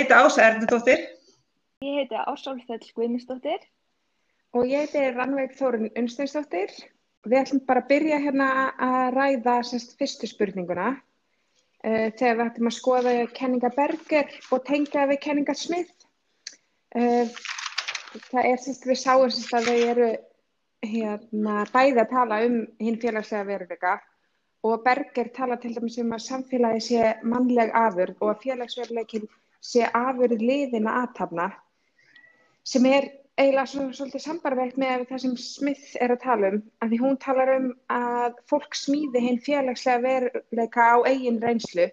heiti Ása Ernudóttir. Ég heiti Ásálfell Guðmundsdóttir. Og ég heiti Rannveig Þórun Unnsteinsdóttir. Við ætlum bara að byrja hérna að ræða semst fyrstu spurninguna. Uh, þegar við ætlum að skoða kenninga Berger og tengja við kenninga Smith. Uh, það er semst við sáum semst að þau eru hérna bæði að tala um hinn félagslega veruleika og Berger tala til dæmis um að samfélagi sé mannleg afurð og að félagsveruleikin sé afurð liðina aðtapna sem er eiginlega svona svolítið sambarveikt með það sem Smith er að tala um að því hún talar um að fólk smíði hinn félagslega veruleika á eigin reynslu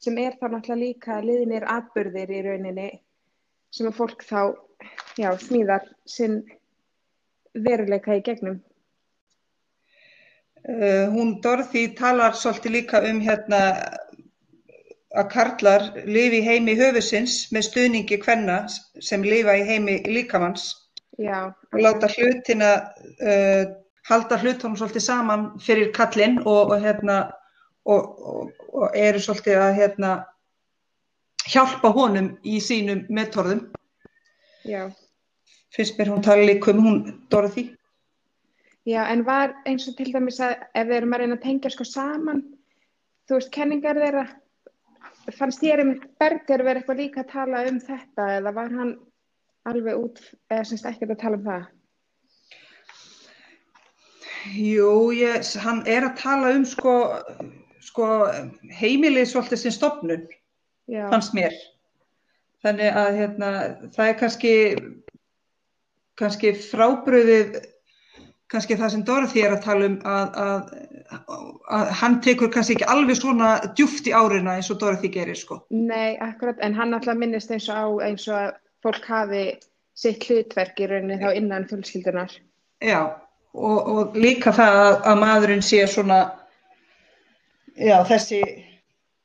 sem er þá náttúrulega líka liðinir atbyrðir í rauninni sem að fólk þá já, smíðar sinn veruleika í gegnum Uh, hún Dorothy talar svolítið líka um hérna að karlar lifi heimi höfusins með stuðningi hvenna sem lifa í heimi líkamanns Já. og láta hlutina uh, halda hlutunum svolítið saman fyrir kallinn og, og hérna og, og, eru svolítið að hérna hjálpa honum í sínum meðtorðum Já. finnst mér hún tala líka um hún Dorothy Já, en var eins og til dæmis að ef við erum að reyna að tengja sko saman, þú veist, kenningar þeirra, fannst þér um Berger verið eitthvað líka að tala um þetta eða var hann alveg út, eða semst ekkert að tala um það? Jú, ég, hann er að tala um sko, sko heimilið svolítið sem stopnun, Já. fannst mér. Þannig að hérna, það er kannski, kannski frábröðið, kannski það sem Dorothy er að tala um að, að, að hann tekur kannski ekki alveg svona djúft í árina eins og Dorothy gerir sko. Nei, akkurat, en hann alltaf minnist eins og á eins og að fólk hafi sitt hlutverk í rauninni þá innan fjölskyldunar. Já, og, og líka það að, að maðurinn sé svona, já, þessi,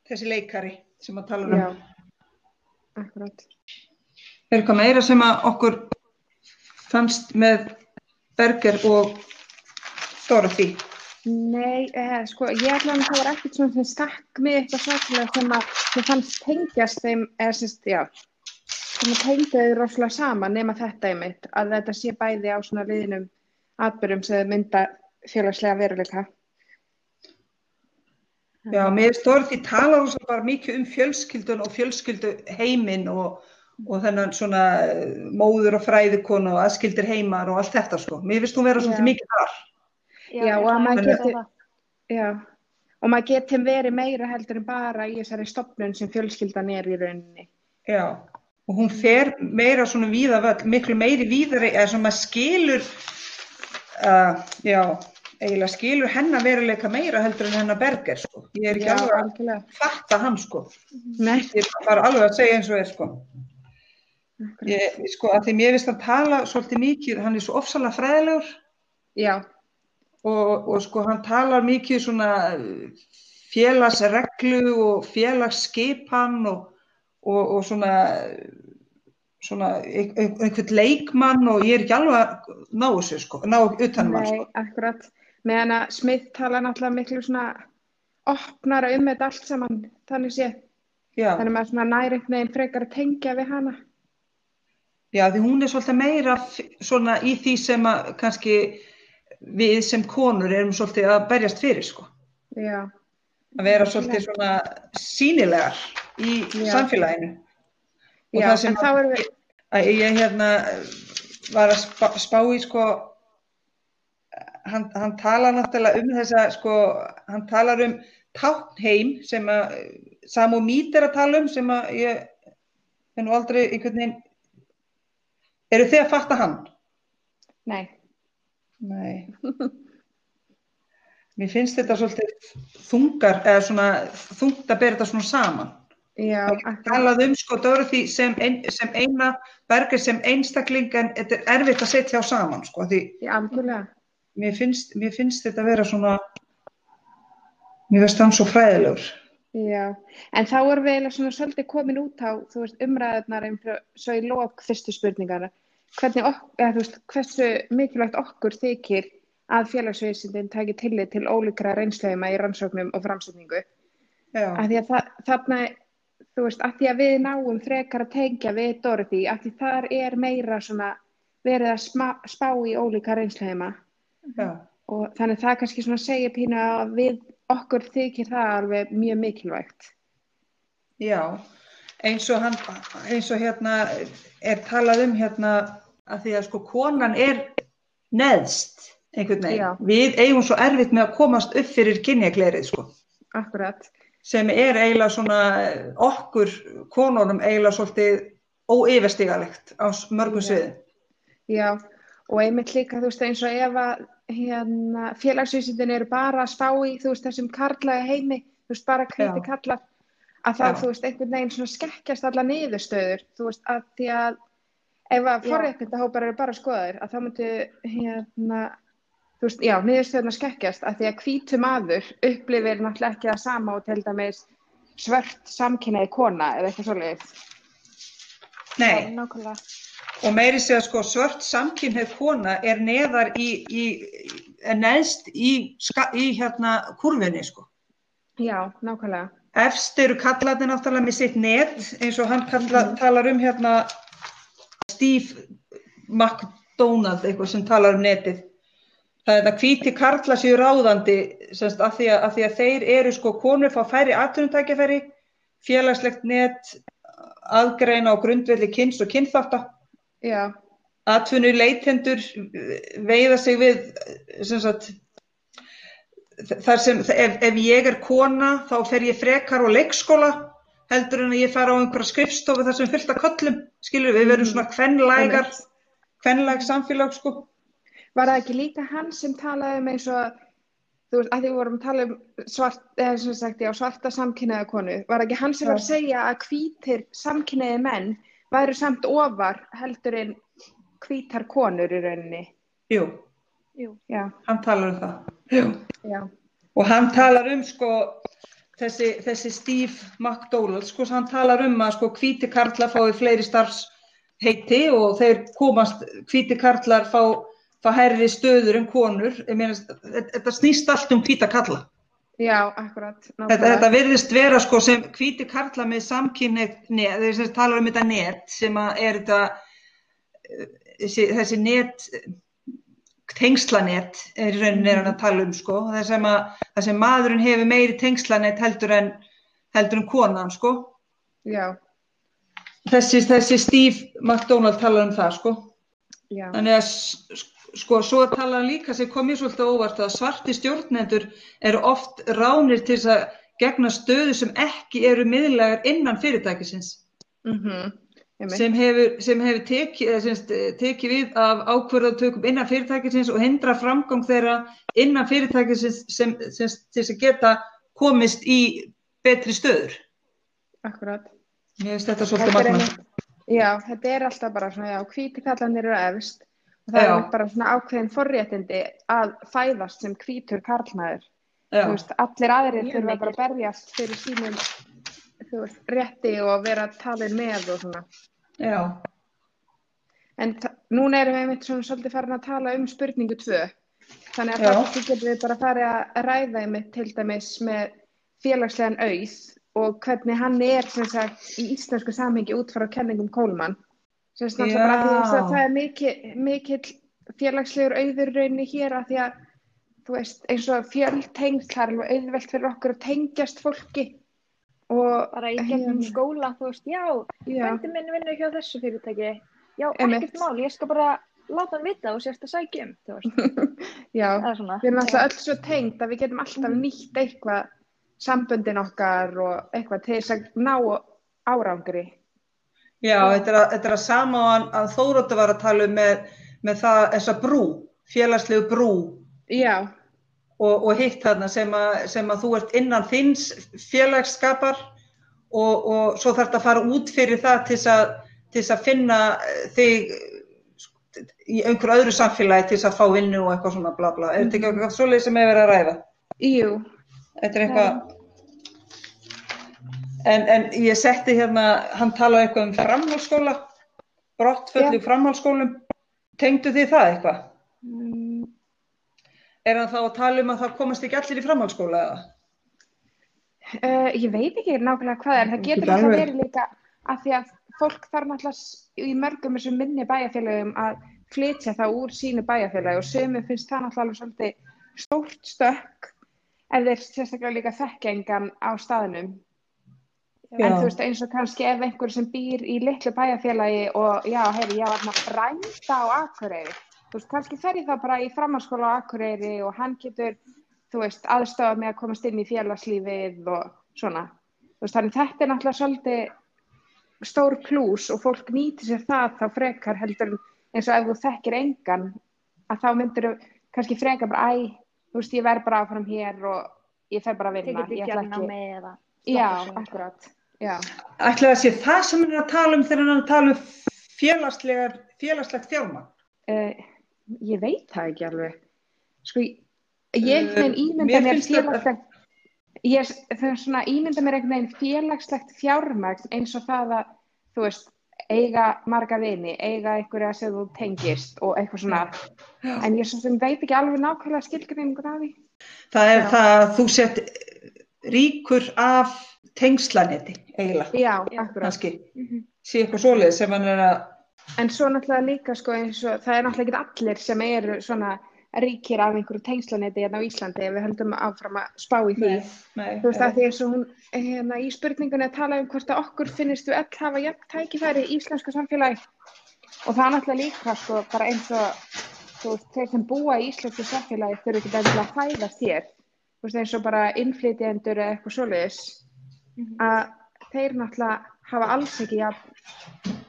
þessi leikari sem að tala um. Já, akkurat. Er eitthvað meira sem að okkur fannst með Berger og Dorothy? Nei, eh, sko, ég ætla að það var ekkert svona sem stakk mig eitthvað svaklega sem að sem fannst tengjast þeim, eða semst, já, sem að tengja þau rosalega saman nema þetta einmitt, að þetta sé bæði á svona liðinum atbyrjum sem mynda félagslega veruleika. Já, mér finnst Dorothy tala rosa bara mikið um fjölskyldun og fjölskyldu heiminn og, og þennan svona eh, móður og fræðikonu og aðskildir heimar og allt þetta sko. Mér finnst hún vera svolítið Já. mikið þar. Já, ég og að maður að það. Já, og maður getur verið meira heldur en bara í þessari stopnun sem fjölskyldan er í rauninni. Já, og hún fer meira svona víða völl, miklu meiri víðari, eða svona maður skilur, uh, já, eiginlega skilur hennar veruleika meira heldur en hennar Berger sko. Ég er ekki Já, alveg að fatta hann sko. Nei, Ég er bara alveg að segja eins og er sko. Ég, sko, að því mér finnst að tala svolítið mikið, hann er svo ofsalega fræðilegur Já, og, og sko hann talar mikið svona félagsreglu og félagsskipan og, og, og svona, svona ein- ein- einhvern leikmann og ég er ekki alveg að ná þessu sko, ná utanum hann nei, sko. akkurat. Meðan að Smith tala náttúrulega miklu svona opnara um þetta allt saman, þannig sé. Já, Þannig að maður svona næri einhvern veginn frekar að tengja við hana. Já, því hún er svolítið meira svona í því sem að kannski við sem konur erum svolítið að berjast fyrir sko. Já, Að vera svolítið svona sínilegar í Já. samfélaginu. Og já, það sem við, að ég hérna var að spá, spá í sko hann, hann talar náttúrulega um þessa sko, hann talar um táknheim sem að Samu Mít er að tala um sem að ég nú aldrei einhvern veginn eru þið að fatta hann? nei, Nei Mér finnst þetta svolítið þungar eða svona þungt að bera þetta svona saman já, Það er akkurat. talað um sko Dorothy sem, ein, sem eina Berger sem einstakling en þetta er erfitt að setja á saman sko því Já, algjörlega. mér finnst, mér finnst þetta vera svona mér finnst hann svo fræðilegur Já, en þá erum við eiginlega svona svolítið komin út á, þú veist, umræðunar eins og svo í lok fyrstu spurningana. Hvernig, ok, eða, þú veist, hversu mikilvægt okkur þykir að félagsvísindin taki tillit til ólíkra reynsleima í rannsóknum og framsetningu. Já, Af því að það, þarna, þú veist, að því að við náum frekar að tengja við Dorothy, að því þar er meira svona verið að sma, spá í ólíka reynsluheima Já, og þannig það kannski svona segja pínu að við okkur þykir það alveg mjög mikilvægt. já, eins og hann, eins og hérna er talað um hérna að því að sko konan er neðst einhvern veginn. Já. Við eigum svo erfitt með að komast upp fyrir kynjaglerið sko. Akkurat. sem er eiginlega svona okkur konunum eiginlega svolítið óyfirstígalegt á mörgum Já. sviðum. Já, og einmitt líka, þú veist, eins og ef að hérna, félagsvísindin eru bara að spá í, þú veist, þessum karlæga heimi, þú veist, bara hvíti Já. kallar, að þá, Já. þú veist, einhvern veginn svona skekkjast alla niðurstöður, þú veist, að því að ef að Já. forréttindahópar eru bara skoðaðir, að þá myndu, hérna, þú veist, já, niðurstöðuna skekkjast, að því að hvítu maður upplifir náttúrulega ekki það sama og til dæmis svört samkynnaði kona eða eitthvað svoleiðis. Nei, nákvæmlega. Og meiri segja sko svört samkynneið kona er neðar í, í er neðst í, ska, í hérna kurfunni sko. Já, nákvæmlega. Efst eru kallarnir náttúrulega með sitt net eins og hann kalla, talar um hérna Steve McDonald eitthvað sem talar um netið. Það er það hvíti karla séu ráðandi semst, að, því að, að því að þeir eru sko konur fá færi atvinnutækjafæri, félagslegt net, aðgreina á grundvelli kynns og kynþátta, Já, atvinnu leitendur veiða sig við sem sagt, þar sem ef, ef ég er kona þá fer ég frekar á leikskóla heldur en að ég fara á einhverja skrifstofu þar sem fullt af köllum, skilur við verðum svona kvenlægar, Einmitt. kvenlæg samfélag sko. Var það ekki líka hann sem talaði um eins og, þú veist, að því við vorum að tala um svart, eða sem sagt, já, svarta samkynnaða konu, var ekki hann sem var að segja að hvítir samkynnaði menn væru samt ofar heldur en hvítar konur í rauninni? Jú, Jú. Hann talar um það. Jú. já, Og hann talar um sko þessi, þessi Steve McDonald sko, hann talar um að sko hvíti karlar fái fleiri starfsheiti og þeir komast, hvíti karlar fá, fá herri stöður en konur. Ég meina, þetta þetta snýst allt um hvíta karla. Já, akkurat. Þetta, þetta virðist vera sko sem hvíti karla með samkynni, þeir sem talar um þetta net sem er þetta, eh, þessi, þessi net, tengslanet er í rauninni er hann að tala um sko, það sem, að, það sem maðurinn hefur meiri tengslanet heldur en, heldur en konan sko. Já, Þessi, þessi Steve McDonald talar um það sko. já, Þannig að s- sko, svo talar hann líka sem kom mér svolítið óvart að svarti stjórnendur eru oft ránir til þess að gegna stöðu sem ekki eru miðlegar innan fyrirtækisins mhm, einmitt. sem hefur, sem hefur tekið, sem sagt, tekið við af ákvörðatökum innan fyrirtækisins og hindra framgang þeirra innan fyrirtækisins sem, sem, að geta komist í betri stöður. akkurat. Mér finnst þetta svolítið magna. Já, þetta er alltaf bara svona, já, hvíti kallanir eru efst það Já. er bara svona ákveðin forréttindi að fæðast sem hvítur karlmaður. Veist, allir aðrir Mjög þurfa bara að berjast fyrir sínum veist, rétti og vera talin með og svona. já, En núna erum við einmitt svona svolítið farin að tala um spurningu tvö. Þannig að Já. það getum við bara farið að ræða einmitt til dæmis með félagslegan auð og hvernig hann er sem sagt í íslensku samhengi út frá kenningum Kólmann. Það er mikill mikill félagslegur auður raunni hér að því að þú veist eins og fjöldtengst það er alveg auðvelt fyrir okkur að tengjast fólki og Bara í gegnum hérna, skóla, þú veist, já, frændi minn vinnur hjá þessu fyrirtæki. Já, ekkert mál, ég skal bara láta hann vita og sérst að sækja um, já. Við erum alltaf öll svo tengd að við getum alltaf nýtt eitthvað samböndin okkar og eitthvað til þess að ná árangri. Já, þetta er að, þetta er að sama á hann að Þóróttu var að tala um með, með það, þessa brú, félagslegu brú. Já, og, og hitt þarna sem að, sem að þú ert innan þins félagsskapar og, og svo þarf þetta að fara út fyrir það til þess að, að finna eh, þig í einhverju öðru samfélagi til þess að fá vinnu og eitthvað svona bla bla. Er þetta ekki eitthvað svoleið sem er verið að ræða? jú, Þetta er eitthvað... En, en ég setti hérna, hann talaði eitthvað um framhaldsskóla, brottföllu Já. framhaldsskólum. Tengdu þið það eitthvað? Mm, Er hann þá að tala um að það komast ekki allir í framhaldsskóla eða? Uh, ég veit ekki nákvæmlega hvað er, það getur alltaf verið líka að því að fólk þarf náttúrulega í mörgum þessum minni bæjarfélögum að flytja það úr sínu bæjarfélagi og sömu finnst það náttúrulega alveg svolítið stórt stökk ef þeir sérstaklega líka þekkja engan á staðnum. En Já. þú veist eins og kannski ef einhver sem býr í litlu bæjarfélagi og já, heyri, ég var maður frænda á Akureyri. Þú veist, kannski fer ég þá bara í framhaldsskóla á Akureyri og hann getur, þú veist, aðstofa með að komast inn í félagslífið og svona. Þú veist, þannig þetta er náttúrulega svolítið stór plús og fólk nýtir sér það þá frekar heldur en eins og ef þú þekkir engan að þá myndir þú kannski frekar bara, æ, þú veist, ég verð bara áfram hér og ég fer bara að vinna. Ég ætla eða Já, akkurat. Ætli það sé það sem hann er að tala um þegar hann er að tala um félagslegt fjármagn? Uh, ég veit það ekki alveg. Sko, ég Eh, uh, ímynda mér félagslegt, ég svona ímynda mér einhvern félagslegt fjármagn eins og það að, þú veist, eiga marga vini, eiga einhverja sem þú tengist og eitthvað svona. En ég svo sem veit ekki alveg nákvæmlega skilgreiningur af því. Það er Já. það að þú sett ríkur af tengslanetti, eiginlega, Já, akkurat. kannski. Mhm. Sé eitthvað svoleið sem hann er að, En svo náttúrulega líka sko eins og það er náttúrulega ekki allir sem eru svona ríkir af einhverju tengslanetti hérna á Íslandi ef við höldum áfram að spá í því. nei, Þú veist að því eins og hún hérna í spurningunni að tala um hvort að okkur finnist við öll hafa jafn tækifæri í íslensku samfélagi og það er náttúrulega líka sko bara eins og þú veist þeir sem búa í íslensku samfélagi þurfi ekki að fæðast hér þú veist eins og bara innflytjendur eða eitthvað svoleiðis. Að þeir náttúrulega hafa alls ekki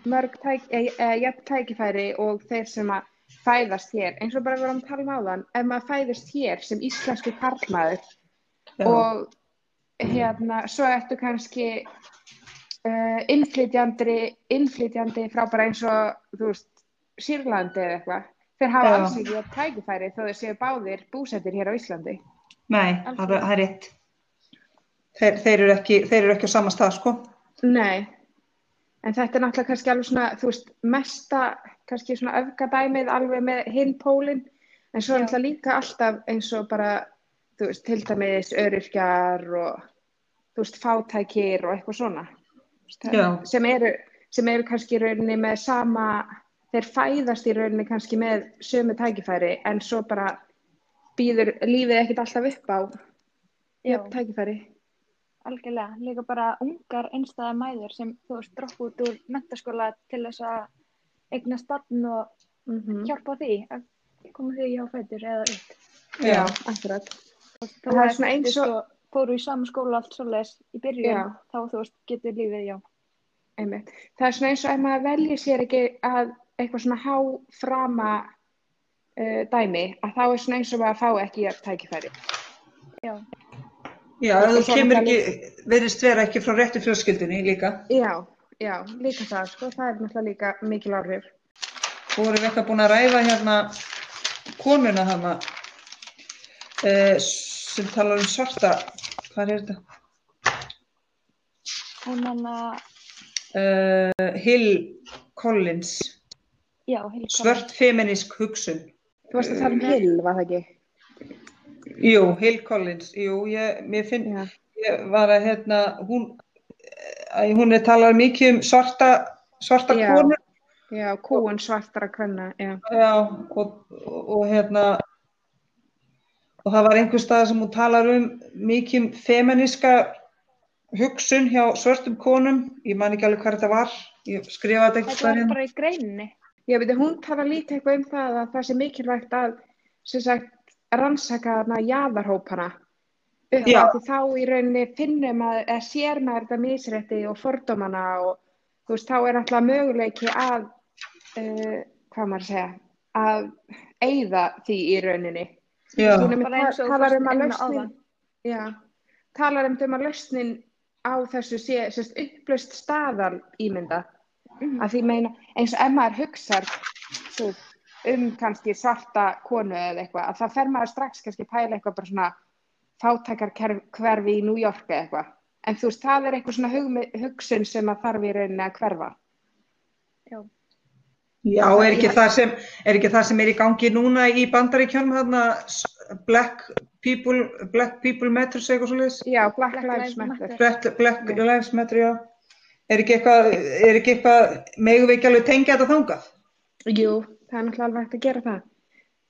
mörg tæk, e, e, jafn tækifæri og þeir sem að fæðast hér eins og bara við vorum að tala um áðan ef maður fæðist hér sem íslensku karlmaður Já. og hérna, svo ertu kannski uh, innflytjandi, innflytjandi frá bara eins og, þú veist, Sýrlandi eða eitthvað. Þeir hafa Já. alls ekki jafn tækifæri þó þeir séu báðir búsettir hér á Íslandi. nei, það er rétt. Þeir, þeir, eru ekki, þeir eru ekki á sama stað, sko. Nei, en þetta er náttúrulega kannski alveg svona, þú veist, mesta, kannski svona öfgadæmið alveg með hinn pólinn, en svo er náttúrulega líka alltaf eins og bara, þú veist, til dæmis öryrkjar og, þú veist, fátækir og eitthvað svona. Það-. Sem eru, sem eru kannski í rauninni með sama, þeir fæðast í rauninni kannski með sömu tækifæri, en svo bara býður lífið ekkert alltaf upp á Já. tækifæri. Algjörlega, líka bara ungar einstæða mæður sem þú veist droppa út úr mentaskóla til þess að eignast barn og Mm hjálpa því að koma því hjá fætur eða upp. Já, akkurat. Þá Það er svona eins og- fóru í sama skóla allt svoleiðis í byrjun, Já. þá þú veist getur lífið, já. Einmitt. Það er svona eins og ef maður velji sér ekki að eitthvað svona háframa uh, dæmi, að þá er svona eins og maður fá ekki jöfn tækifæri. Já, Já, þú kemur ekki, verðist vera ekki frá réttu fjölskyldunni líka. Já, já, líka það, sko, það er náttúrulega líka mikil áhrif. Þú vorum við eitthvað búin að ræða hérna konuna hana uh, sem talar um svarta, hvað er þetta? hún hann að, Uh, Hill Collins, já, heil svört feminísk hugsun. Þú varst að tala um Hill, var það ekki? Jú, Hill Collins, jú, ég, mér finn, Já, ég var að hérna, hún, að hún er talað mikið um svarta, svarta Já. konur, já, kúun svartara kvenna, já. já, og, og, og hérna, og það var einhver stað sem hún talar um mikið um feminíska hugsun hjá svörtum konum, ég man ekki alveg hvað þetta var, ég skrifaði þetta einhvers Þetta var hérna. bara í greininni. Já, veitir, hún talar líka eitthvað um það að það sé mikilvægt að, sem sagt, rannsaka þarna jaðarhópana. Upp Já. því þá í rauninni finnum að, eða sér maður þetta misrétti og fordómana og þú veist, þá er alltaf möguleiki að, uh, hvað maður að segja, að eyða því í rauninni. Talar um að lausnin, já, talar um um að lausnin á þessu sé, sérst, upplaust staðal ímynda. Mhm. að því meina eins og ef maður hugsar þú, um kannski svarta konu eða eitthvað, að það fer maður strax kannski pæla eitthvað bara svona fátækar hverfi í New York eða eitthvað en þú veist, það er eitthvað svona hugsun sem að þarf í rauninni að hverfa Já, já, er ekki það sem, er ekki það sem er í gangi núna í bandaríkjörnum þarna, s- Black People, Black People Matters eitthvað svo leiðis? Já, Black Black Lives Matter. Black, Black Lives Matter, já. Er ekki eitthvað, er ekki eitthvað, megum við ekki alveg tengja þetta þangað? Jú, það er náttúrulega alveg hægt að gera það.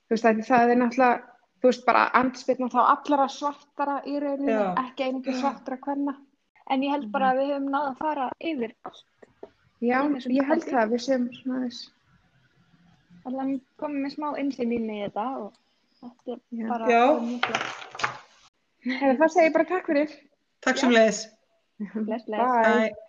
Þú veist, að það er náttúrulega, þú veist, bara andspilna þá allara svartara í rauninu, Já. ekki einhver svartara hvenna. En ég held bara að við höfum náð að fara yfir allt. Já, ég held það, við séum svona þess. Allan komum með smá insinn inn í þetta og þetta er Já. bara Já. það segið bara takk fyrir. Takk sem leiðis. Bless, bless. Bye. Bye.